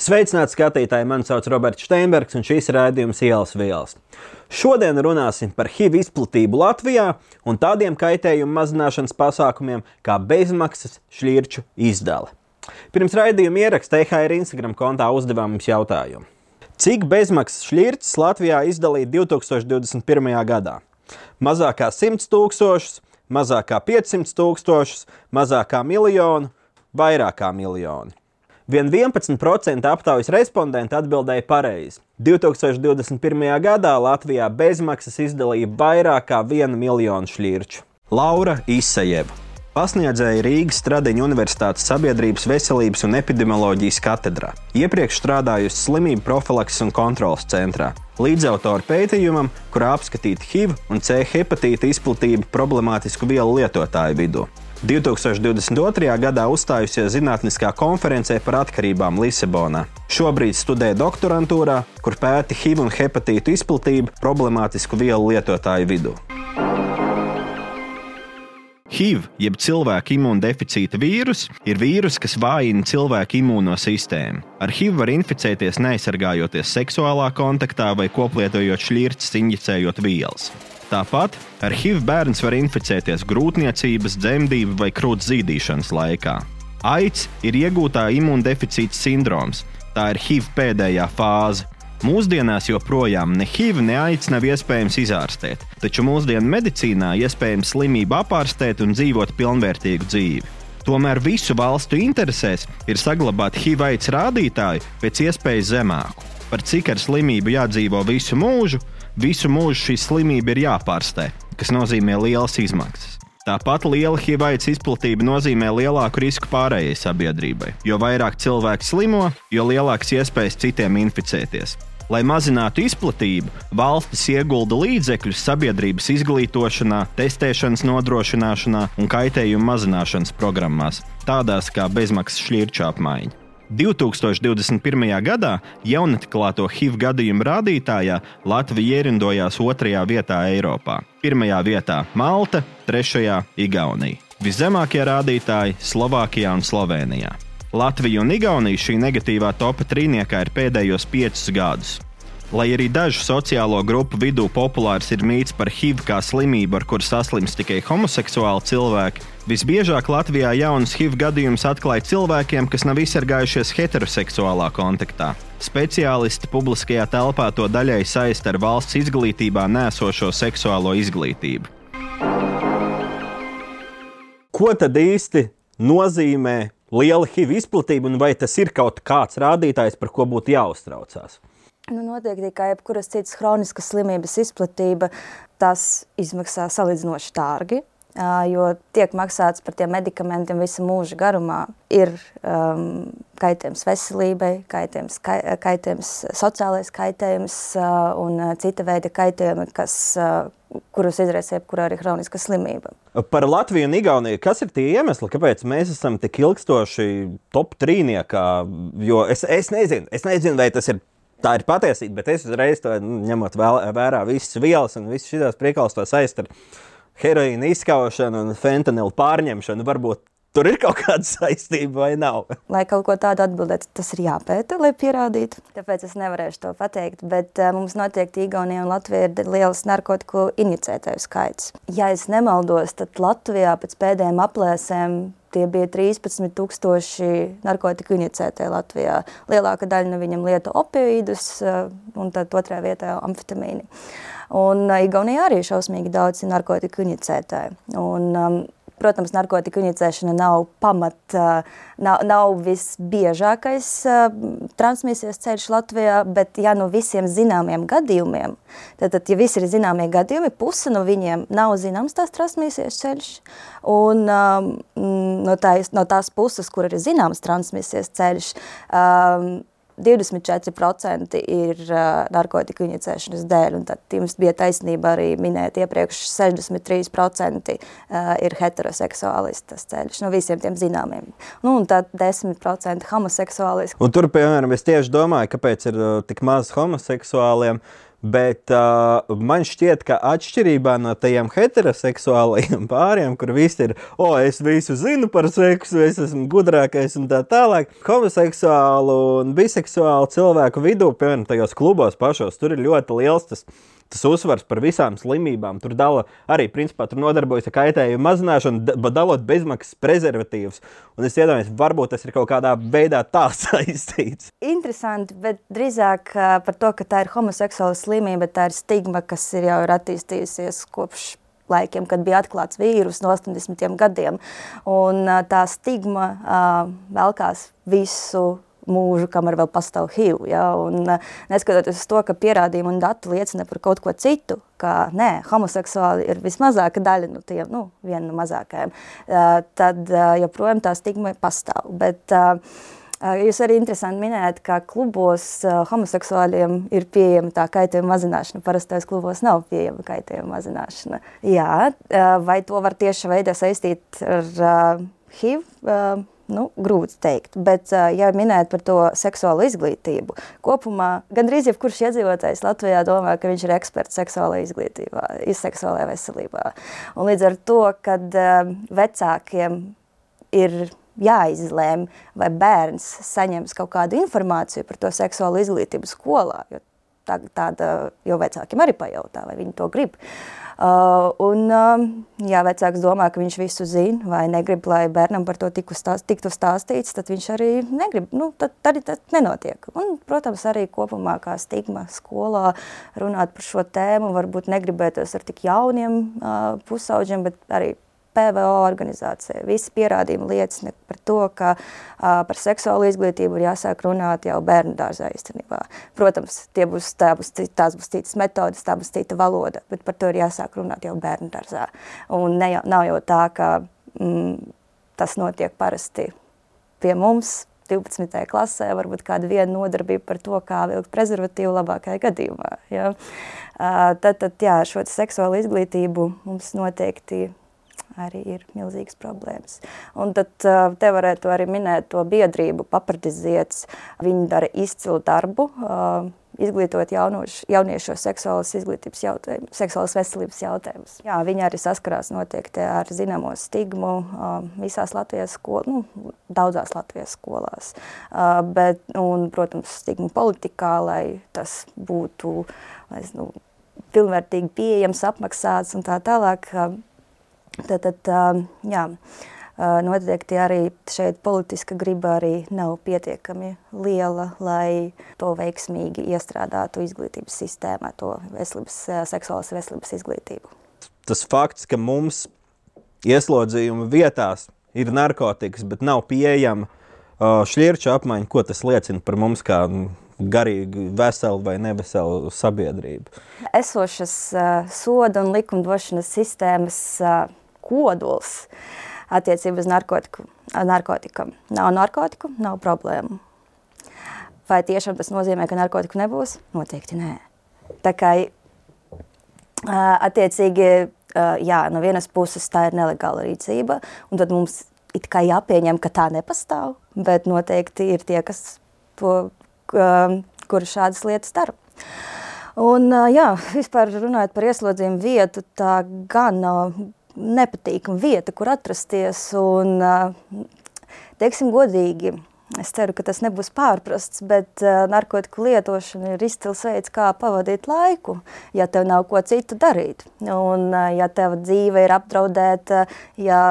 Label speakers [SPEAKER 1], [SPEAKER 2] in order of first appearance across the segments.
[SPEAKER 1] Sveicināti skatītāji! Mani sauc Roberts Steinbergs, un šīs raidījums Ielas vielas. Šodien runāsim par HIV izplatību Latvijā un tādiem kaitējumu mazināšanas pasākumiem kā bezmaksas šķirču izdale. Pirms raidījuma ieraksta EHR Instagram kontā uzdevām mums jautājumu. Cik bezmaksas šķirtas Latvijā izdalīja 2021. gadā? Mazākā 100 tūkstošus, mazākā 500 tūkstošus, mazākā miljonu, vairākā miljonu. Vien 11% aptaujas respondenti atbildēja pareizi. 2021. gadā Latvijā bezmaksas izdalīja vairāk kā 1 miljonu šķirču. Laura Isajeva. Pasniedzēja Rīgas Stradiņa Universitātes Sabiedrības veselības un epidemioloģijas katedrā. Iepriekš strādājusi slimību profilakses un kontrolas centrā. Līdzautori pētījumam, kurā apskatīta HIV un C hepatīta izplatība problemātisku vielu lietotāju vidū. 2022. gadā uzstājusies zinātniskā konferencē par atkarībām Lisabonā. Šobrīd studē doktorantūrā, kur pēta HIV un hepatītu izplatību problemātisku vielu lietotāju vidū. HIV, jeb cilvēka imūndeficīta vīrus, ir vīrus, kas vājina cilvēka imūno sistēmu. Ar HIV var inficēties neaizsargājoties seksuālā kontaktā vai koplietojot šķirtas, injicējot vielas. Tāpat ar HIV bērns var inficēties grūtniecības, dzemdību vai krūts zīdīšanas laikā. AIDS ir iegūtā imūndeficīta sindroms. Tā ir HIV pēdējā fāze. Mūsdienās joprojām ne HIV, ne AIDS nav iespējams izārstēt, taču mūsdienu medicīnā iespējams slimību apārstēt un dzīvot pilnvērtīgu dzīvi. Tomēr visu valstu interesēs ir saglabāt HIV aids rādītāju pēc iespējas zemāku. Par cik ar slimību jādzīvo visu mūžu, visu mūžu šī slimība ir jāpārstē, kas nozīmē lielas izmaksas. Tāpat liela HIV aids izplatība nozīmē lielāku risku pārējai sabiedrībai. Jo vairāk cilvēku slimo, jo lielāks iespējas citiem inficēties. Lai mazinātu izplatību, valstis iegulda līdzekļus sabiedrības izglītošanā, testēšanas nodrošināšanā un kaitējumu mazināšanas programmās, tādās kā bezmaksas šķirču apmaiņa. 2021. gadā jaunatklāto HIV gadījumu rādītājā Latvija ierindojās otrajā vietā Eiropā. Pirmajā vietā Malta, trešajā Igaunija. Viszemākie rādītāji Slovākijā un Slovenijā. Latvija un Igaunija šī negatīvā topa trīniekā ir pēdējos piecus gadus. Lai arī dažu sociālo grupu vidū populārs ir mīts par HIV kā slimību, ar kuru saslims tikai homoseksuāli cilvēki, visbiežāk Latvijā jaunus HIV gadījumus atklāja cilvēkiem, kas nav izsargājušies heteroseksuālā kontaktā. Speciālisti publiskajā telpā to daļai saista ar valsts izglītībā nēsošo seksuālo izglītību. Ko tad īsti nozīmē liela HIV izplatība, un vai tas ir kaut kāds rādītājs, par ko būtu jāuztraucās?
[SPEAKER 2] Nu, noteikti, kā jebkuras citas chroniskas slimības izplatība, tas izmaksā salīdzinoši dārgi jo tiek maksāts par tiem medikamentiem visa mūža garumā. Ir um, kaitējums veselībai, kaitējums, kaitējums sociālais kaitējums uh, un cita veida kaitējumi, kas, uh, kurus izraisa jebkurā arī hroniska slimība.
[SPEAKER 1] Par Latviju un Igauniju, kas ir tie iemesli, kāpēc mēs esam tik ilgstoši top trīniekā? Jo es, es nezinu, es nezinu, vai tas ir tā ir patiesība, bet es uzreiz to nu, ņemot vērā visas vielas un visas šīs priekals to saist ar heroīna izskaušanu un fentanilu pārņemšanu. Varbūt tur ir kaut kāda saistība vai nav.
[SPEAKER 2] Lai kaut ko tādu atbildētu, tas ir jāpēta, lai pierādītu. Tāpēc es nevarēšu to pateikt. Bet uh, mums noteikti Igaunijā un Latvijā ir liels narkotiku injicētāju skaits. Ja es nemaldos, tad Latvijā pēc pēdējiem aplēsēm tie bija 13,000 narkotiku injicētāji Latvijā. Lielākā daļa no viņiem lieta opioīdus, uh, un tad otrajā vietā amfetamīnu. Un uh, Igaunijā arī šausmīgi daudz narkotiku unicētāju. Un, um, protams, narkotiku unicēšana nav pamat, nav, nav visbiežākais transmisijas ceļš Latvijā, bet ja no visiem zināmiem gadījumiem, tad, tad ja visi ir zināmie gadījumi, puse no viņiem nav zināms tās transmisijas ceļš. Un um, no, tā, no tās puses, kur ir zināms transmisijas ceļš, um, 24% ir uh, narkotiku inicēšanas dēļ, un tad jums bija taisnība arī minēt iepriekš 63% uh, ir heteroseksuālistas ceļš, no visiem tiem zināmiem. Nu, un tad 10% homoseksuālisti.
[SPEAKER 1] Un tur, piemēram, es tieši domāju, kāpēc ir uh, tik maz homoseksuāliem, Bet uh, man šķiet, ka atšķirībā no tajiem heteroseksuālajiem pāriem, kur visi ir, o, oh, es visu zinu par seksu, es esmu gudrākais un tā tālāk, homoseksuālu un biseksuālu cilvēku vidū, piemēram, tajos klubos pašos, tur ir ļoti liels tas tas uzsvars par visām slimībām. Tur dala arī, principā, tur nodarbojas ar kaitējumu mazināšanu, dalot bezmaksas prezervatīvus. Un es iedomājos, varbūt tas ir kaut kādā veidā tā saistīts.
[SPEAKER 2] Interesanti, bet drīzāk par to, ka tā ir homoseksuāla slimība, tā ir stigma, kas ir jau ir attīstījusies kopš laikiem, kad bija atklāts vīrus no 80 gadiem. Un tā stigma uh, velkās visu mūžu, kamēr vēl pastāv HIV. Ja? Un, eh, neskatoties uz to, ka pierādījumi un dati liecina par kaut ko citu, ka nē, homoseksuāli ir vismazākā daļa no tiem, nu, viena no mazākajām, uh, tad uh, joprojām tā stigma pastāv. Bet, Jūs arī interesanti minējāt, ka klubos homoseksuāļiem ir pieejama tā kaitējuma mazināšana. Parastais klubos nav pieejama kaitējuma mazināšana. Jā, vai to var tieši veidā saistīt ar HIV? Nu, grūti teikt, bet, ja minēt par to seksuālo izglītību, kopumā gandrīz jebkurš iedzīvotājs Latvijā domā, ka viņš ir eksperts seksuālajā izglītībā, seksuālajā veselībā. Un līdz ar to, kad vecākiem ir jāizlēm, vai bērns saņems kaut kādu informāciju par to seksuālo izglītību skolā, jo tā, tāda, jo vecākiem arī pajautā, vai viņi to grib. Uh, un, uh, ja vecāks domā, ka viņš visu zina, vai negrib, lai bērnam par to stāst, tiktu stāstīts, tad viņš arī negrib. Nu, tad, tad tas nenotiek. Un, protams, arī kopumā kā stigma skolā runāt par šo tēmu varbūt negribētos ar tik jauniem uh, pusauģiem, bet arī PVO organizācija. Visi pierādījumi liecina par to, ka uh, par seksuālu izglītību ir jāsāk runāt jau bērnu dārzā īstenībā. Protams, būs, tā būs, tās būs citas metodas, tā būs cita valoda, bet par to ir jāsāk runāt jau bērnu dārzā. Un ne, nav jau tā, ka mm, tas notiek parasti pie mums, 12. klasē, varbūt kāda viena nodarbība par to, kā vilkt prezervatīvu labākajā gadījumā. Ja? Tad, tad jā, šo seksuālu izglītību mums noteikti arī ir milzīgas problēmas. Un tad te varētu arī minēt to biedrību papardizietis. Viņi dara izcilu darbu, izglītot jaunoš, jauniešos seksuālas izglītības jautājumus, seksuālas veselības jautājumus. Jā, viņi arī saskarās noteikti ar zināmo stigmu visās Latvijas skolās, nu, daudzās Latvijas skolās. Bet, un, protams, stigmu politikā, lai tas būtu, nezinu, pilnvērtīgi pieejams, apmaksāts un tā tālāk Tad, tad jā, noteikti arī šeit politiska griba arī nav pietiekami liela, lai to veiksmīgi iestrādātu izglītības sistēmā, to veselības, seksuālas veselības izglītību.
[SPEAKER 1] Tas fakts, ka mums ieslodzījuma vietās ir narkotikas, bet nav pieejama šķirču apmaiņa, ko tas liecina par mums kā garīgi veselu vai neveselu sabiedrību.
[SPEAKER 2] Esošas uh, soda un likumdošanas sistēmas uh, kodols attiecībā uz narkotiku, narkotikam. Nav narkotiku, nav problēmu. Vai tiešām tas nozīmē, ka narkotiku nebūs? Noteikti nē. Tā kā attiecīgi, jā, no vienas puses tā ir nelegāla rīcība, un tad mums it kā jāpieņem, ka tā nepastāv, bet noteikti ir tie, kas to, kur šādas lietas dara. Un, jā, vispār runājot par ieslodzījumu vietu, tā gan nepatīkama vieta, kur atrasties. Un, teiksim, godīgi, es ceru, ka tas nebūs pārprasts, bet narkotiku lietošana ir izcils veids, kā pavadīt laiku, ja tev nav ko citu darīt. Un, ja tev dzīve ir apdraudēta, ja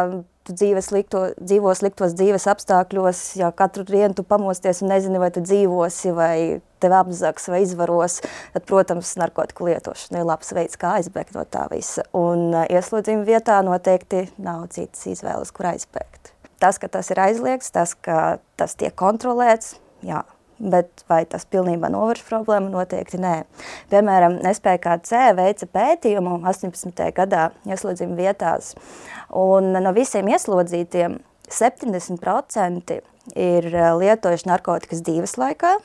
[SPEAKER 2] tu dzīves likto, dzīvo sliktos dzīves apstākļos, ja katru dienu tu pamosties un nezini, vai tu dzīvosi, vai tevi apzags vai izvaros, tad, protams, narkotiku lietošana ir labs veids, kā aizbēgt no tā visa. Un uh, ieslodzījuma vietā noteikti nav citas izvēles, kur aizbēgt. Tas, ka tas ir aizliegts, tas, ka tas tiek kontrolēts, jā, bet vai tas pilnībā novērš problēmu? Noteikti nē. Piemēram, SPKC veica pētījumu 18. gadā ieslodzījuma vietās, un no visiem ieslodzītiem 70% ir eh, lietojuši narkotikas dzīves laikā,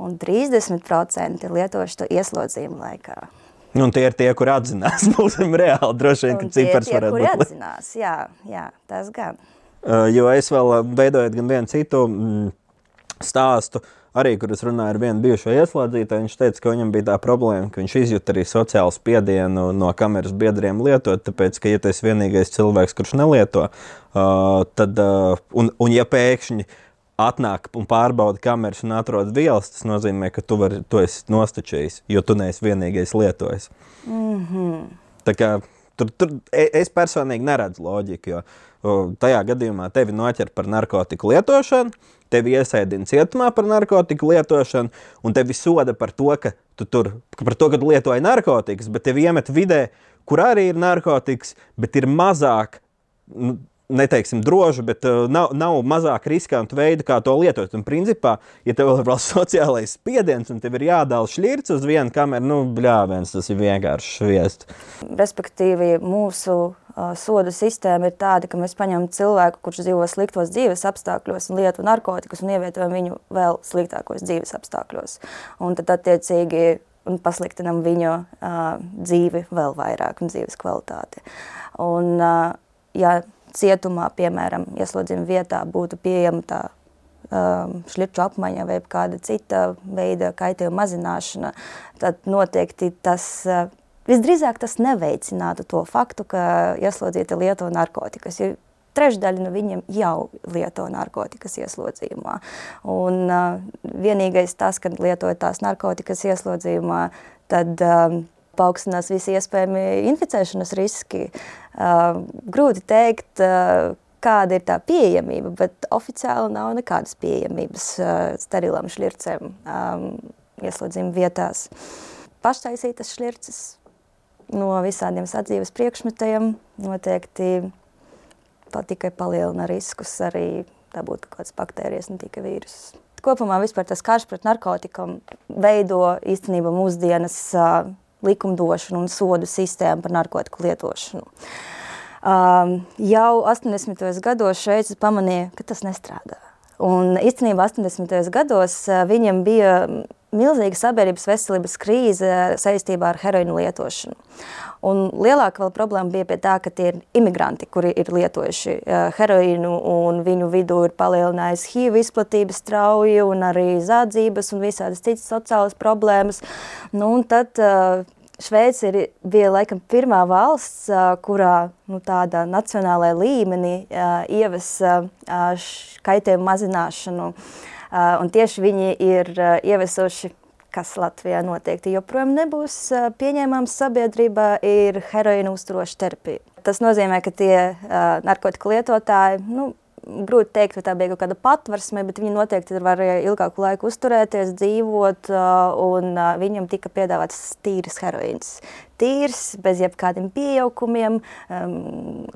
[SPEAKER 2] un 30% ir lietojuši to ieslodzījumu laikā.
[SPEAKER 1] Nu, tie ir tie, kur atzinās. Ir reāli droši vien, ka cipars
[SPEAKER 2] varētu būt. Tie, atzinās, jā, jā, tas gan.
[SPEAKER 1] Jo es vēl veidojot gan vienu citu mm, stāstu, arī, kur es runāju ar vienu bijušo ieslodzītāju, viņš teica, ka viņam bija tā problēma, ka viņš izjūt arī sociālu spiedienu no kameras biedriem lietot, tāpēc, ka, ja tas ir vienīgais cilvēks, kurš nelieto, uh, tad, uh, un, un ja pēkšņi atnāk un pārbauda kameras un atrod vielas, tas nozīmē, ka tu, vari, tu esi nostačījis, jo tu neesi vienīgais lietojis. Mm -hmm. Tā kā tur, tur e, es personīgi neredzu loģiku, jo tajā gadījumā tevi noķer par narkotiku lietošanu, tevi iesēdina cietumā par narkotiku lietošanu, un tevi soda par to, ka tu, tur, par to, ka tu lietoji narkotikas, bet tevi iemet vidē, kur arī ir narkotikas, bet ir mazāk. Nu, neteiksim, drošu, bet uh, nav, nav mazāk riskantu veidu, kā to lietot. Un, principā, ja tev ir vēl sociālais spiediens un tev ir jādala šķirts uz vienu kameru, nu, bļāviens, tas ir vienkārši šviest.
[SPEAKER 2] Respektīvi, mūsu sodu sistēma ir tāda, ka mēs paņemam cilvēku, kurš dzīvo sliktos dzīves apstākļos un lieto narkotikas un ievietojam viņu vēl sliktākos dzīves apstākļos. Un tad attiecīgi un pasliktinam viņu uh, dzīvi vēl vairāk un dzīves kvalitāti. Un, uh, ja cietumā, piemēram, ieslodzījuma vietā būtu pieejama tā um, šļirču apmaiņa vai kāda cita veida kaitējuma mazināšana, tad noteikti tas uh, Visdrīzāk tas neveicinātu to faktu, ka ieslodzīti lieto narkotikas. Jo trešdaļa no viņiem jau lieto narkotikas ieslodzījumā. Un, uh, vienīgais tas, kad lietojot tās narkotikas ieslodzījumā, tad um, paaugstinās visi iespējami inficēšanas riski. Grūti teikt, kāda ir tā pieejamība, bet oficiāli nav nekādas pieejamības sterilām šļircēm um, ieslodzījuma vietās. Paštaisītas šļirces no visādiem sadzīves priekšmetiem noteikti tikai palielina riskus arī dabūt kaut kādas baktērijas, ne tikai vīrusus. Kopumā vispār tas karš pret narkotikām veido īstenībā mūsdienas uh, likumdošanu un sodu sistēmu par narkotiku lietošanu. Um, jau 80. gados Šveicis pamanīja, ka tas nestrādā. Un īstenībā 80. gados uh, viņam bija milzīga sabiedrības veselības krīze saistībā ar heroīnu lietošanu. Un lielāka problēma bija pie tā, ka tie ir imigranti, kuri ir lietojuši uh, heroīnu, un viņu vidū ir palielinājusi HIV izplatība strauji, un arī zādzības un visādas citas sociālas problēmas. Nu, tad uh, Šveice ir, bija laikam pirmā valsts, kurā nu, tādā nacionālajā līmenī ieves kaitējumu mazināšanu. Un tieši viņi ir ievesuši kas Latvijā noteikti joprojām nebūs pieņēmams sabiedrībā, ir heroīna uzturoša terapija. Tas nozīmē, ka tie narkotiku lietotāji, nu, grūti teikt, vai tā bija kaut kāda patvarsme, bet viņi noteikti var ilgāku laiku uzturēties, dzīvot, un viņam tika piedāvāts tīrs heroīns. Tīrs, bez jebkādiem pieaukumiem,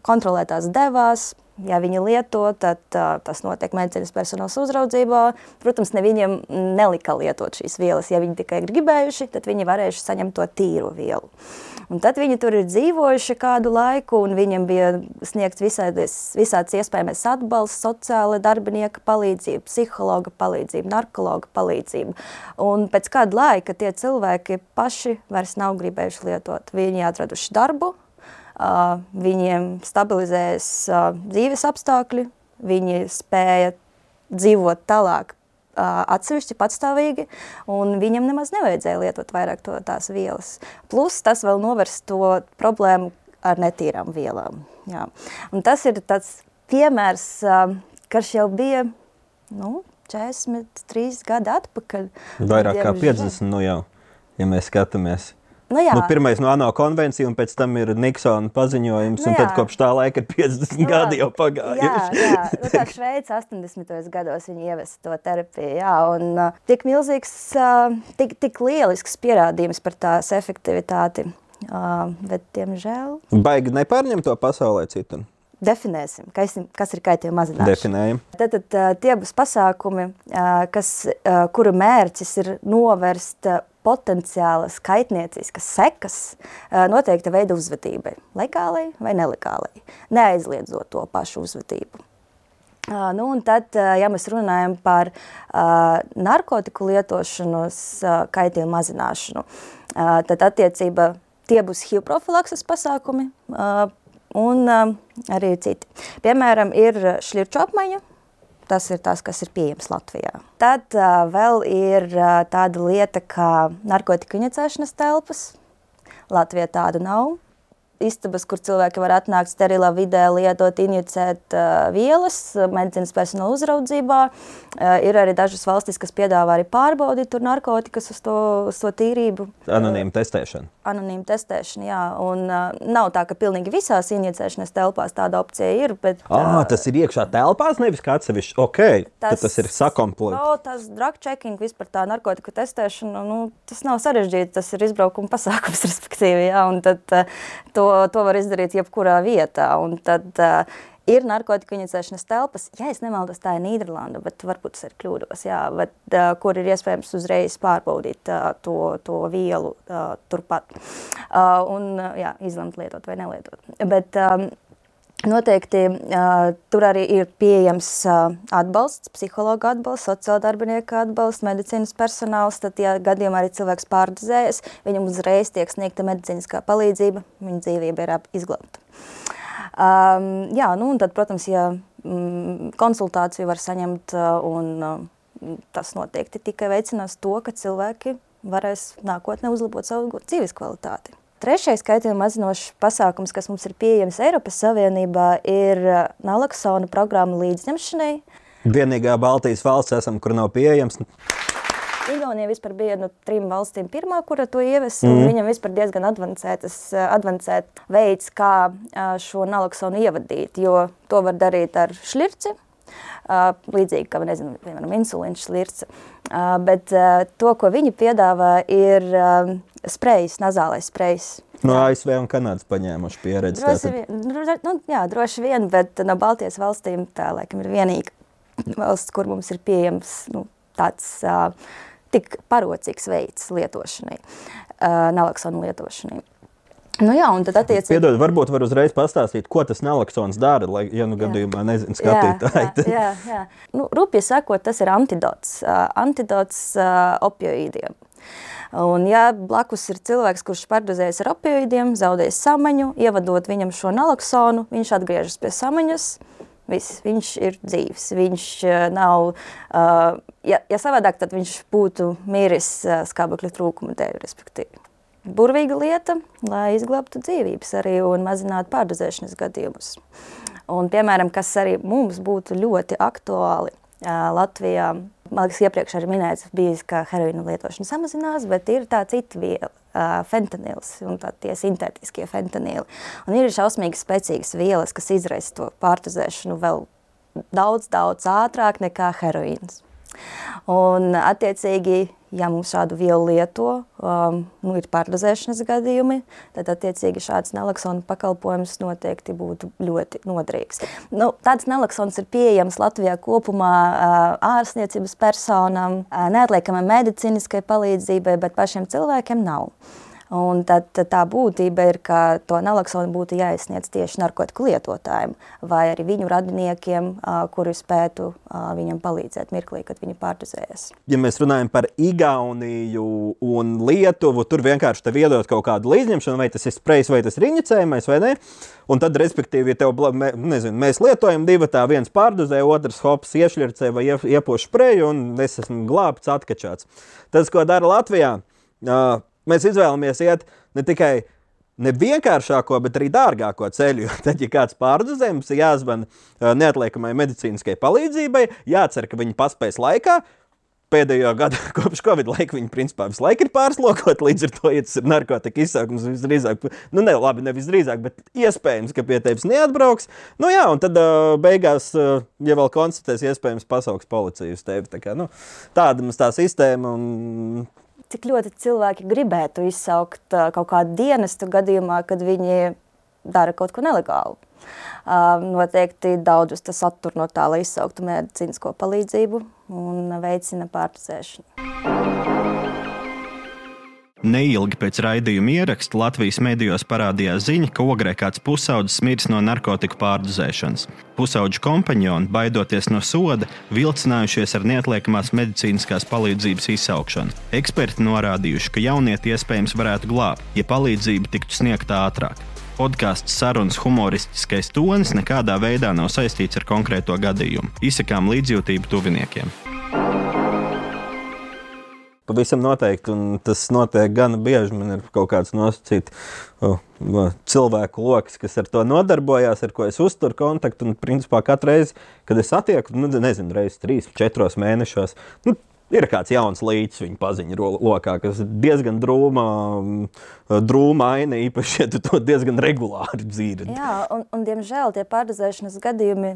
[SPEAKER 2] kontrolētās devās, Ja viņi lieto, tad uh, tas notiek medicīnas personāla uzraudzībā. Protams, ne viņiem nelika lietot šīs vielas. Ja viņi tikai gribējuši, tad viņi varējuši saņemt to tīru vielu. Un tad viņi tur ir dzīvojuši kādu laiku, un viņiem bija sniegts visādas, visāds iespējamais atbalsts, sociāla darbinieka palīdzība, psihologa palīdzība, narkologa palīdzība. Un pēc kāda laika tie cilvēki paši vairs nav gribējuši lietot. Viņi atraduši darbu, viņiem stabilizējas dzīves apstākļi, viņi spēja dzīvot tālāk atsevišķi patstāvīgi, un viņam nemaz nevajadzēja lietot vairāk to, tās vielas. Plus tas vēl novērst to problēmu ar netīrām vielām. Jā. Un tas ir tāds piemērs, kas jau bija nu, 43 gadi atpakaļ.
[SPEAKER 1] Vairāk kā 50 nu jau, ja mēs skatāmies.
[SPEAKER 2] Nu, jā.
[SPEAKER 1] nu, pirmais no ANO konvencija, un pēc tam ir Niksona paziņojums, nu, un tad kopš tā laika ir 50 nu, gadi jau pagājuši.
[SPEAKER 2] Jā, jā. Nu, tā Šveica 80. gados ievesa to terapiju, jā, un uh, tik milzīgs, uh, tik, tik lielisks pierādījums par tās efektivitāti, uh, bet, diemžēl...
[SPEAKER 1] Baigi nepārņem to pasaulē citu.
[SPEAKER 2] Definēsim, kas, kas ir kaitējuma mazināšana.
[SPEAKER 1] Definējam.
[SPEAKER 2] Tad, tad uh, tie būs pasākumi, uh, kas, uh, kuru mērķis ir novērst potenciālas kaitnieciskas sekas noteikta veida uzvedībai, legālai vai nelegālai, neaizliedzot to pašu uzvedību. Uh, nu, un tad, uh, ja mēs runājam par narkotiku lietošanos, uh, kaitījumu mazināšanu, tad attiecība tie būs HIV profilakses pasākumi un arī citi. Piemēram, ir šļirču apmaiņa, Tas ir tas, kas ir pieejams Latvijā. Tad uh, vēl ir uh, tāda lieta kā narkotiku inicēšanas telpas. Latvijā tāda nav istabas, kur cilvēki var atnākt sterilā vidē, lietot, injicēt uh, vielas medicīnas personāla uzraudzībā. Uh, ir arī dažas valstis, kas piedāvā arī pārbaudīt narkotikas uz to, uz to tīrību.
[SPEAKER 1] Anonīma testēšana.
[SPEAKER 2] Anonīma testēšana, jā. Un, uh, nav tā, ka pilnīgi visās injicēšanas telpās tāda opcija ir. Bet,
[SPEAKER 1] ah, tas ir iekšā telpās, nevis kā atsevišķi. Okay, tas, tas ir sakomplekts.
[SPEAKER 2] No, tas drug checking, vispār tā narkotiku testēšana, nu, tas nav sarežģīti. Tas ir izbraukuma pasākums, respektīvi. Jā, un tad, to to, to var izdarīt jebkurā vietā. Un tad uh, ir narkotiku inicēšanas telpas, ja es nemaldos, tā ir Nīderlanda, bet varbūt tas ir kļūdos, jā, bet, uh, kur ir iespējams uzreiz pārbaudīt uh, to, to vielu uh, turpat uh, un uh, jā, izlemt lietot vai nelietot. Bet, um, Noteikti uh, tur arī ir pieejams uh, atbalsts, psihologa atbalsts, sociāldarbinieku atbalsts, medicīnas personāls. Tad, ja gadījumā arī cilvēks pārdozējas, viņam uzreiz tiek sniegta medicīniskā palīdzība, viņa dzīvība ir izglābta. Um, jā, nu, un tad, protams, ja mm, konsultāciju var saņemt, uh, un uh, tas noteikti tikai veicinās to, ka cilvēki varēs nākotnē uzlabot savu dzīves kvalitāti. Trešais kaitējuma mazinošs pasākums, kas mums ir pieejams Eiropas Savienībā, ir uh, naloksona programma līdzņemšanai.
[SPEAKER 1] Vienīgā Baltijas valsts esam, kur nav pieejams.
[SPEAKER 2] Igaunija vispār bija no trim valstīm pirmā, kura to ievesa. Mm. Viņam vispār diezgan uh, advancēt veids, kā uh, šo naloksonu ievadīt, jo to var darīt ar šlirci, līdzīgi kā, nezinu, piemēram, insulīns šlirce. Bet to, ko viņi piedāvā, ir sprejs, nazālais sprejs.
[SPEAKER 1] No ASV un Kanādas paņēmuši pieredzi.
[SPEAKER 2] Droši vien, nu, jā, droši vien, bet no Baltijas valstīm tā laikam ir vienīga valsts, kur mums ir pieejams nu, tāds uh, tik parocīgs veids lietošanai, uh, naloksonu lietošanai. Nu jā, un tad attiecīgi...
[SPEAKER 1] Piedod, varbūt var uzreiz pastāstīt, ko tas naloksons dara, lai, ja nu gadījumā nezinu skatītāji.
[SPEAKER 2] Jā, jā, jā. Nu, rūpīgi sakot, tas ir antidots, uh, antidots uh, opioīdiem. Un, ja blakus ir cilvēks, kurš pārdozējas ar opioīdiem, zaudējis samaņu, ievadot viņam šo naloksonu, viņš atgriežas pie samaņas. Viss, viņš ir dzīves. Viņš uh, nav, uh, ja, ja savādāk, tad viņš būtu miris uh, skābekļa trūkuma dēļ, respektīvi burvīga lieta, lai izglābtu dzīvības arī un mazinātu pārdozēšanas gadījumus. Un, piemēram, kas arī mums būtu ļoti aktuāli Latvijā, man liekas, iepriekš arī minēts, bijis, ka heroīna lietošana samazinās, bet ir tā cita viela, fentanils un tie sintētiskie fentanīli. Un ir šausmīgi spēcīgas vielas, kas izraisa to pārdozēšanu vēl daudz, daudz ātrāk nekā heroīns. Un, attiecīgi, ja mums šādu vielu lieto, um, nu, ir pārdozēšanas gadījumi, tad attiecīgi šāds naloksona pakalpojums noteikti būtu ļoti noderīgs. Nu, tāds naloksons ir pieejams Latvijā kopumā uh, ārstniecības personām, uh, neatliekamai medicīniskai palīdzībai, bet pašiem cilvēkiem nav. Un tad, tad tā būtība ir, ka to naloksonu būtu jāizsniedz tieši narkotiku lietotājiem vai arī viņu radiniekiem, kuri spētu viņam palīdzēt mirklī, kad viņi pārdozējas.
[SPEAKER 1] Ja mēs runājam par Igauniju un Lietuvu, tur vienkārši tev iedod kaut kādu līdzņemšanu, vai tas ir sprejs, vai tas ir inicējumais, vai ne? Un tad, respektīvi, ja tev, nezinu, mēs lietojam divu tā, viens pārdozē, otrs hops iešļircē vai iepoš spreju, un es esmu glābts, atkačāts. Tas, ko dara Latvijā, uh, Mēs izvēlamies iet ne tikai ne vienkāršāko, bet arī dārgāko ceļu. Tad, ja kāds pārdozē, mums ir jāzvana neatliekamai medicīniskai palīdzībai, jācer, ka viņi paspēs laikā. Pēdējo gadu, kopš Covid laika, viņi principā visu laiku ir pārslogoti. Līdz ar to, ja tas ir narkotika izsaukums, visdrīzāk, nu, ne, labi, ne visdrīzāk, bet iespējams, ka pie tevis neatbrauks. Nu, jā, un tad beigās, ja vēl konstatēs, iespējams, pasauks policiju uz tevi. Tā kā, nu, tāda mums tā sistēma. Un
[SPEAKER 2] cik ļoti cilvēki gribētu izsaukt kaut kādu dienestu gadījumā, kad viņi dara kaut ko nelegālu. Noteikti daudzus tas attur no tā, lai izsauktu medicīnisko palīdzību un veicina pārdzēšanu.
[SPEAKER 1] Neilgi pēc raidījuma ieraksta Latvijas medijos parādījās ziņa, ka ogrē kāds pusaudzis miris no narkotiku pārdozēšanas. Pusauģu kompanjoni, baidoties no soda, vilcinājušies ar neatliekamās medicīniskās palīdzības izsaukšanu. Eksperti norādījuši, ka jaunieti iespējams varētu glābt, ja palīdzība tiktu sniegta ātrāk. Podkāsts sarunas humoristiskais tonis nekādā veidā nav saistīts ar konkrēto gadījumu. Izsakām līdzjūtību tuviniekiem.
[SPEAKER 3] Pavisam noteikti, un tas notiek gan bieži. Man ir kaut kāds nosacīts oh, cilvēku lokus, kas ar to nodarbojās, ar ko es uzturu kontaktu. Un, principā, katru reizi, kad es satieku, nu, nezinu, reizes trīs, četros mēnešos, nu, ir kāds jauns līķis viņa paziņu lokā, kas ir diezgan drūma aina, īpaši, ja tu to diezgan regulāri dzīvi.
[SPEAKER 2] Jā, un, un diemžēl tie pārdozēšanas gadījumi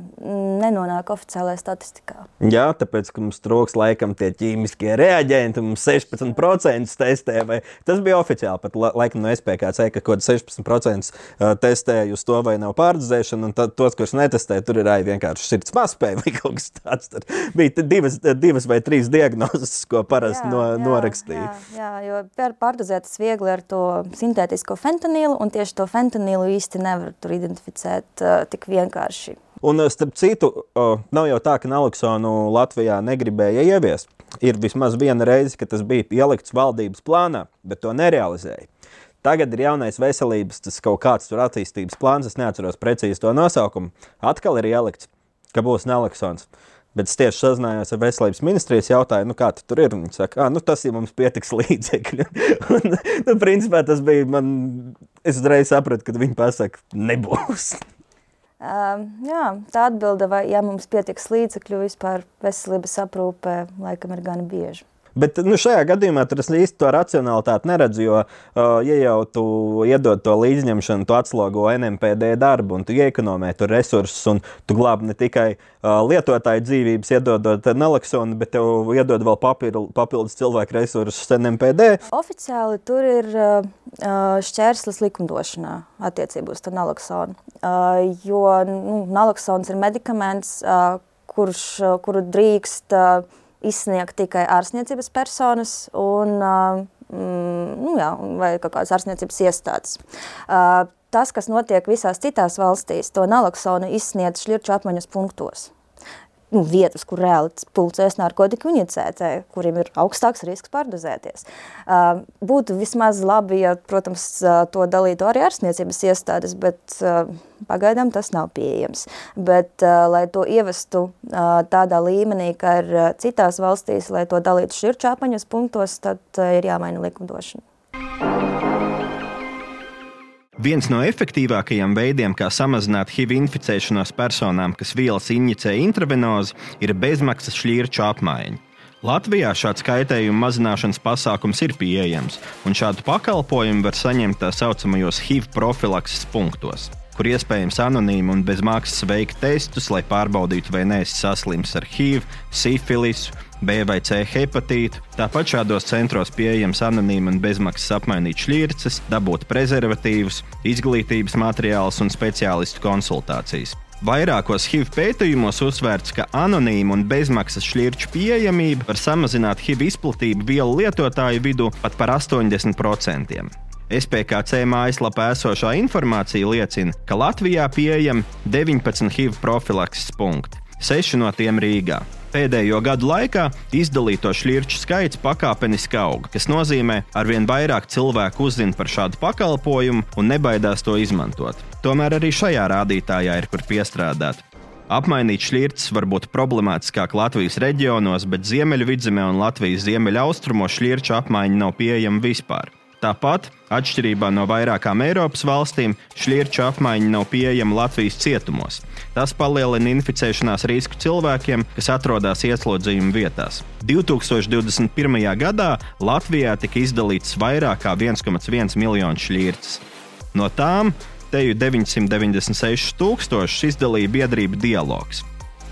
[SPEAKER 2] nenonāk oficiālajā statistikā.
[SPEAKER 3] Jā, tāpēc, ka mums trūks laikam tie ķīmiskie reaģenti, mums 16% testē, vai tas bija oficiāli, pat laikam no SPKC, ka kaut 16% testēja uz to, vai nav pārdozēšana, un tad tos, kurus netestē, tur ir arī vienkārši sirds mazspēja vai kaut kas tāds. Tur bija divas, divas vai trīs diagnozes, ko parasti no, norakstīja.
[SPEAKER 2] Jā, jā, jo pārdozētas viegli ar to sintētisko fentanīlu, un tieši to fentanīlu īsti nevar tur identificēt uh, tik vienkārši.
[SPEAKER 3] Un, starp citu, uh, nav jau tā, ka naloksonu Latvijā negribēja ieviest. Ir vismaz viena reize, kad tas bija ielikts valdības plānā, bet to nerealizēja. Tagad ir jaunais veselības, tas kaut kāds tur attīstības plāns, es neatceros precīzi to nosaukumu. Atkal ir ielikts, ka būs naloksons. Bet es tieši sazinājos ar veselības ministrijas jautājumu, nu, kā tu tur ir. Viņi saka, nu, tas ir mums pietiks līdzekļu. un, nu, principā tas bija man, es uzreiz sapratu, ka viņi pasaka, nebūs.
[SPEAKER 2] Uh, jā, tā atbilde, vai ja mums pietiks līdzekļu vispār veselības aprūpē, laikam ir gan bieži.
[SPEAKER 3] Bet nu, šajā gadījumā es īsti to racionalitāti neredzu, jo, uh, ja jau tu iedod to līdzņemšanu, tu atslogo NMPD darbu un tu iekonomē tur resursus, un tu glābi ne tikai uh, lietotāju dzīvības, iedodot naloksonu, bet tev iedod vēl papildu, papildus cilvēku resursus NMPD.
[SPEAKER 2] Oficiāli tur ir uh, šķērslis likumdošanā attiecībā uz naloksonu, uh, jo nu, naloksons ir medikaments, uh, kurš, uh, kuru drīkst uh, izsniegt tikai ārstniecības personas un, mm, nu, jā, vai kaut kādas ārstniecības iestādes. Tas, kas notiek visās citās valstīs, to naloksonu izsniedz šļirču apmaiņas punktos nu, vietas, kur reāli pulcēs narkotiku unicētāji, kuriem ir augstāks risks pārdozēties. Uh, būtu vismaz labi, ja, protams, to dalītu arī ārstniecības iestādes, bet uh, pagaidām tas nav pieejams. Bet, uh, lai to ievestu tādā līmenī, kā ir citās valstīs, lai to dalītu šķirčāpaņas punktos, tad ir jāmaina likumdošana.
[SPEAKER 1] Viens no efektīvākajiem veidiem, kā samazināt HIV inficēšanos personām, kas vielas injicē intravenozi, ir bezmaksas šķirču apmaiņa. Latvijā šāds kaitējuma mazināšanas pasākums ir pieejams, un šādu pakalpojumu var saņemt tā saucamajos HIV profilakses punktos, kur iespējams anonīmi un bez maksas veikt testus, lai pārbaudītu, vai neesi saslims ar HIV, sifilisu, B vai C hepatītu. Tāpat šādos centros pieejams anonīmi un bezmaksas apmainīt šķirces, dabūt prezervatīvus, izglītības materiālus un speciālistu konsultācijas. Vairākos HIV pētījumos uzsvērts, ka anonīma un bezmaksas šķirču pieejamība var samazināt HIV izplatību vielu lietotāju vidū pat par 80%. SPKC mājaslapā esošā informācija liecina, ka Latvijā pieejami 19 HIV profilakses punkti, 6 no tiem Rīgā. Pēdējo gadu laikā izdalīto šķirču skaits pakāpeniski aug, kas nozīmē, ka arvien vairāk cilvēku uzzina par šādu pakalpojumu un nebaidās to izmantot. Tomēr arī šajā rādītājā ir kur piestrādāt. Apmainīt šķirtas var būt problemātiskāk Latvijas reģionos, bet Ziemeļvidzemē un Latvijas ziemeļaustrumos šķirču apmaiņa nav pieejama vispār. Tāpat, atšķirībā no vairākām Eiropas valstīm, šķirču apmaiņa nav pieejama Latvijas cietumos. Tas palielina inficēšanās risku cilvēkiem, kas atrodas ieslodzījuma vietās. 2021. gadā Latvijā tika izdalīts vairāk nekā 1,1 miljonu šķirtas. No tām teju 996 tūkstošus izdalīja biedrība dialogs,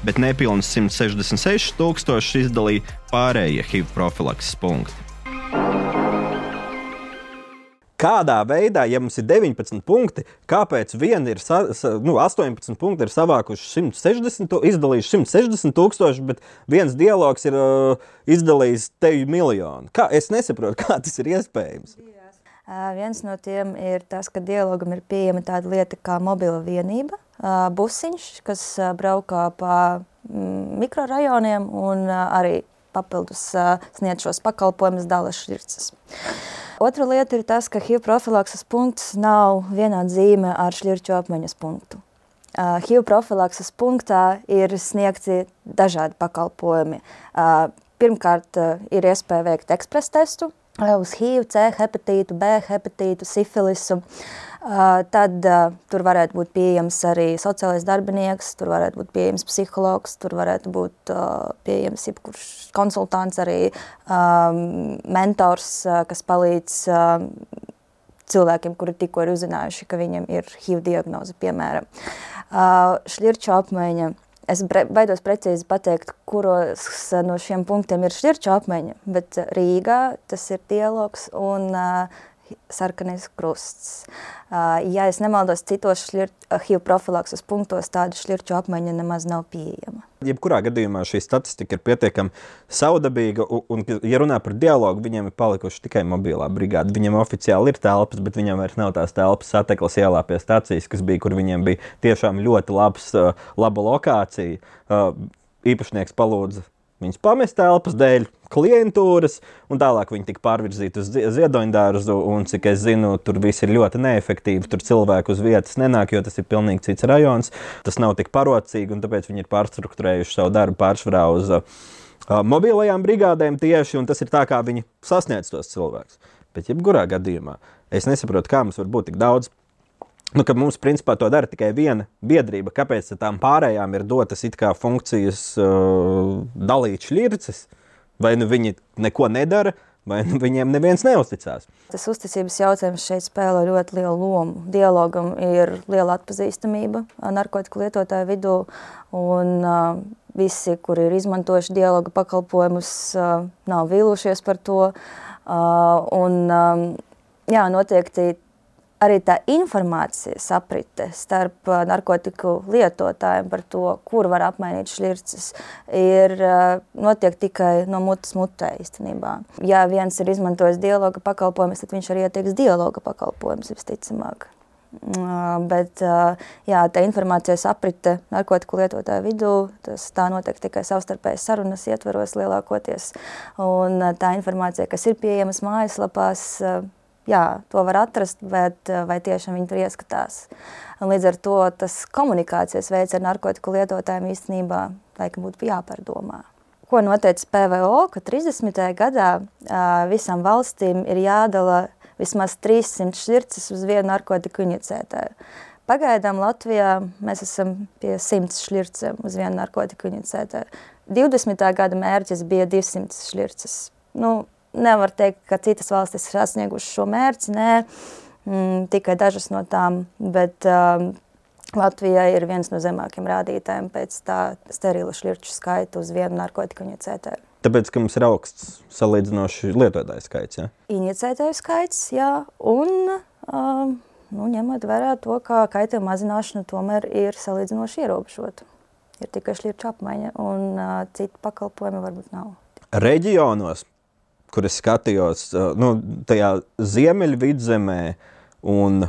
[SPEAKER 1] bet nepilnīgi 166 tūkstošus izdalīja pārējie HIV profilakses punkti.
[SPEAKER 3] Kādā veidā, ja mums ir 19 punkti, kāpēc viena ir sa, sa, nu, 18 punkti, ir savākuši 160, izdalījuši 160 tūkstoši, bet viens dialogs ir uh, izdarījis tevi miljonu? Kā, es nesaprotu, kā tas ir iespējams.
[SPEAKER 2] Uh, viens no tiem ir tas, ka dialogam ir pieejama tāda lieta kā mobila vienība, uh, busiņš, kas uh, braukā pa mikrorajoniem un arī papildus sniedz šos pakalpojumus dalas šķirces. Otra lieta ir tas, ka HIV profilakses punkts nav vienā zīme ar šļirču apmaiņas punktu. HIV profilakses punktā ir sniegti dažādi pakalpojumi. Pirmkārt, ir iespēja veikt ekspresa testu uz HIV, C, hepatītu, B, hepatītu, sifilisu. Uh, tad uh, tur varētu būt pieejams arī sociālais darbinieks, tur varētu būt pieejams psihologs, tur varētu būt uh, pieejams jebkurš konsultants, arī mentors, kas palīdz cilvēkiem, kuri tikko ir uzzinājuši, ka viņiem ir HIV diagnoze, piemēram. Šļirču apmaiņa. Es baidos precīzi pateikt, kuros no šiem punktiem ir šķirču apmaiņa, bet Rīgā tas ir dialogs un uh, sarkanais krusts. Ja es nemaldos, citos HIV profilakses punktos tāda šķirču apmaiņa nemaz nav pieejama.
[SPEAKER 1] Jebkurā gadījumā šī statistika ir pietiekami saudabīga, un, ja runā par dialogu, viņiem ir palikuši tikai mobilā brigāde. Viņiem oficiāli ir telpas, bet viņiem vairs nav tās telpas sateklas ielā pie stācijas, kas bija, kur viņiem bija tiešām ļoti labs, laba lokācija. Īpašnieks palūdza Viņus pamest telpas dēļ, klientūras, un tālāk viņi tika pārvirzīti uz ziedoņdārzu. Un, cik es zinu, tur viss ir ļoti neefektīvi. Tur cilvēku uz vietas nenāk, jo tas ir pilnīgi cits rajons. Tas nav tik parocīgi, un tāpēc viņi ir pārstruktūrējuši savu darbu pārsvarā uz uh, mobilajām brigādēm tieši, un tas ir tā, kā viņi sasniedz tos cilvēkus. Bet, jebkurā gadījumā, es nesaprotu, kā mums var būt tik daudz Nu, mums principā to dara tikai viena biedrība. Kāpēc tām pārējām ir dotas it kā funkcijas uh, dalīt šķirces, vai nu viņi neko nedara, vai nu viņiem neviens neusticās?
[SPEAKER 2] Tas uzticības jautājums šeit spēlē ļoti lielu lomu. Dialogam ir liela atpazīstamība narkotiku lietotāju vidū, un uh, visi, kuri ir izmantojuši dialogu pakalpojumus, uh, nav vīlušies par to. Uh, un, um, jā, noteikti arī tā informācijas aprite starp uh, narkotiku lietotājiem par to, kur var apmainīt šķirces, ir uh, notiek tikai no mutes mutē īstenībā. Ja viens ir izmantojis dialoga pakalpojumus, tad viņš arī ieteiks dialoga pakalpojumus visticamāk. Uh, bet jā, tā informācijas aprite narkotiku lietotāju vidū, tas tā notiek tikai savstarpējas sarunas ietveros lielākoties. Un tā informācija, kas ir pieejamas mājaslapās, jā, to var atrast, bet eh, vai tiešām viņi tur ieskatās. Un līdz ar to tas komunikācijas veids ar narkotiku lietotājiem īstenībā laikam būtu jāpārdomā. Ko noteica PVO, ka 30. gadā visam valstīm ir jādala vismaz 300 šķirces uz vienu narkotiku inicētāju. Pagaidām Latvijā mēs esam pie 100 šķircēm uz vienu narkotiku inicētāju. 20. gada mērķis bija 200 šķirces. Nu, nevar teikt, ka citas valstis ir sasniegušas šo mērķi. Nē, mm, tikai dažas no tām. Bet, um, Latvijā ir viens no zemākajiem rādītājiem pēc tā sterila šķirču skaita uz vienu narkotiku inicētāju.
[SPEAKER 1] Tāpēc, ka mums ir augsts salīdzinoši lietotāju skaits. Ja?
[SPEAKER 2] Inicētāju skaits, jā, un um, nu, ņemot vērā to, ka kaitējuma mazināšana tomēr ir salīdzinoši ierobežota. Ir tikai šķirču apmaiņa, un uh, citu pakalpojumu varbūt nav.
[SPEAKER 1] Reģionos kur es skatījos, nu, tajā ziemeļvidzemē un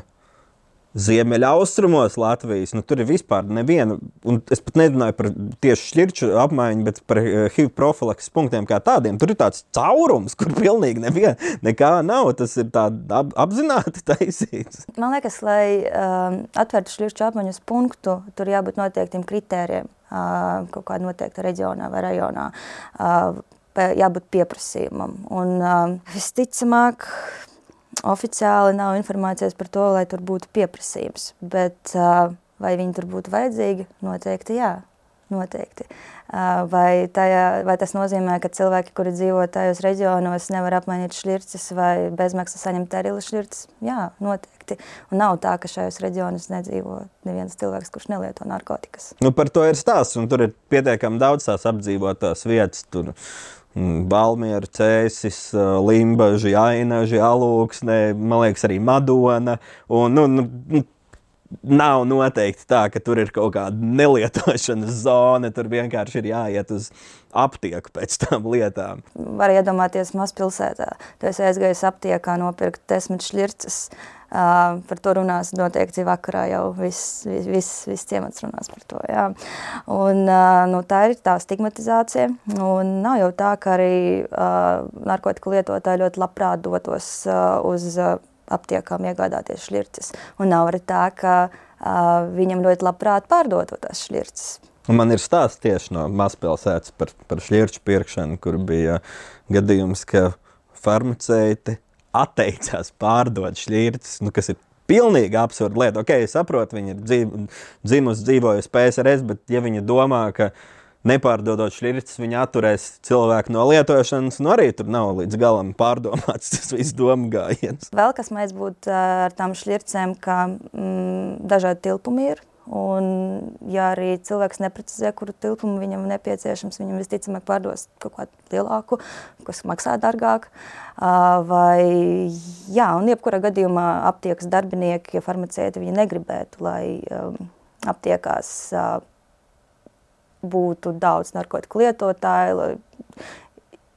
[SPEAKER 1] ziemeļaustrumos Latvijas, nu, tur ir vispār neviena, un es pat nerunāju par tieši šķirču apmaiņu, bet par HIV profilakses punktiem kā tādiem. Tur ir tāds caurums, kur pilnīgi nevien, nekā nav. Tas ir ap, apzināti taisīts.
[SPEAKER 2] Man liekas, lai um, atvērtu šķirču apmaiņas punktu, tur jābūt noteiktiem kritērijiem uh, kaut kādā noteikta reģionā vai rajonā. Uh, jābūt pieprasījumam. Un, uh, visticamāk, oficiāli nav informācijas par to, lai tur būtu pieprasījums. Bet uh, vai viņi tur būtu vajadzīgi? Noteikti jā. Noteikti. Vai, tajā, vai tas nozīmē, ka cilvēki, kuri dzīvo tajos reģionos, nevar apmainīt šķirces vai bezmaksas saņemt arī šķirces? Jā, noteikti. Un nav tā, ka šajos reģionos nedzīvo neviens cilvēks, kurš nelieto narkotikas.
[SPEAKER 1] Nu, par to ir stāsts, un tur ir pietiekami daudz tās apdzīvotās vietas. Tur Balmīra, mm, Cēsis, Limbaģi, Ainaži, Alūksne, man liekas, arī Madona. Un, nu, nu, nu nav noteikti tā, ka tur ir kaut kāda nelietošanas zona. Tur vienkārši ir jāiet uz aptieku pēc tam lietām.
[SPEAKER 2] Var iedomāties mazpilsētā. Tu esi aizgājis aptiekā, nopirkt desmit šļirces. Uh, par to runās noteikti vakarā jau viss vis, vis, vis ciemats runās par to. Jā. Un, uh, nu, tā ir tā stigmatizācija. Un nav jau tā, ka arī uh, narkotiku lietotāji ļoti labprāt dotos uh, uz uh, aptiekām iegādāties šļirces. Un nav arī tā, ka uh, viņam ļoti labprāt pārdotu tās šļirces.
[SPEAKER 1] Un man ir stāsts tieši no mazpilsētas par, par šķirču pirkšanu, kur bija gadījums, ka farmaceiti atteicās pārdot šķirtas, nu, kas ir pilnīgi absurda lieta. Ok, es saprotu, viņi ir dzīv, dzimusi, dzīvojusi PSRS, bet ja viņi domā, ka viņi nepārdodot šķirtas, viņi atturēs cilvēku no lietošanas. Nu, arī tur nav līdz galam pārdomāts tas viss domu gājiens.
[SPEAKER 2] Vēl kas mēs būtu ar tām šķirtēm, ka mm, dažādi tilpumi ir. Un, ja arī cilvēks neprecizē, kuru tilpumu viņam nepieciešams, viņam visticamāk pārdos kaut kādu lielāku, kas maksā dārgāk. Vai, jā, un jebkurā gadījumā aptiekas darbinieki, ja farmaceiti viņi negribētu, lai um, aptiekās uh, būtu daudz narkotiku lietotāju.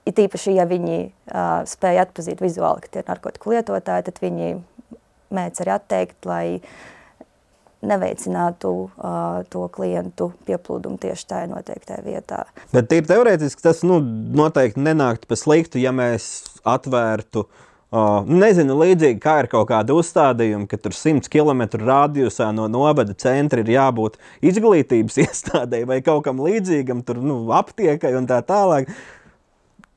[SPEAKER 2] It īpaši, ja viņi uh, spēja atpazīt vizuāli, ka tie ir narkotiku lietotāji, tad viņi mēdz arī atteikt, lai neveicinātu uh, to klientu pieplūdumu tieši tajā noteiktajā vietā.
[SPEAKER 1] Bet ir teorētiski tas nu, noteikti nenāktu pa sliktu, ja mēs atvērtu uh, Uh, nezinu, līdzīgi kā ir kaut kāda uzstādījuma, ka tur 100 km radiusā no novada centra ir jābūt izglītības iestādēji vai kaut kam līdzīgam, tur nu, aptiekai un tā tālāk.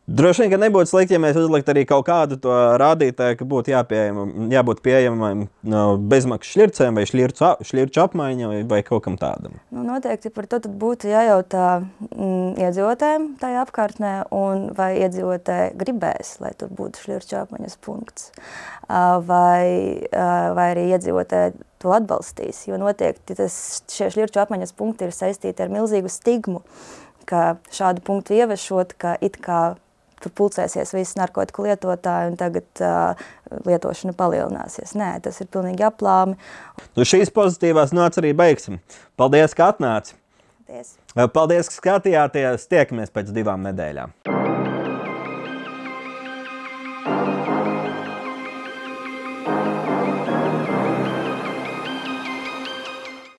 [SPEAKER 1] Droši vien, ka nebūtu slikti, ja mēs uzliktu arī kaut kādu to rādītāju, ka būtu jāpieejama, jābūt pieejamam no bezmaksas šķircēm vai šķircu, šķirču apmaiņai vai, vai kaut kam tādam.
[SPEAKER 2] Nu, noteikti par to būtu jājautā mm, iedzīvotājiem tajā apkārtnē, un vai iedzīvotāji gribēs, lai tur būtu šķirču apmaiņas punkts, vai, vai arī iedzīvotāji to atbalstīs, jo noteikti tas, šie šķirču apmaiņas punkti ir saistīti ar milzīgu stigmu, ka šādu punktu ieviešot, ka it kā tur pulcēsies visi narkotiku lietotāji un tagad uh, lietošana palielināsies. Nē, tas ir pilnīgi aplāmi.
[SPEAKER 1] Nu, šīs pozitīvās nots arī beigsim. Paldies, ka atnāci! Paldies! Paldies, ka skatījāties! Tiekamies pēc divām nedēļām!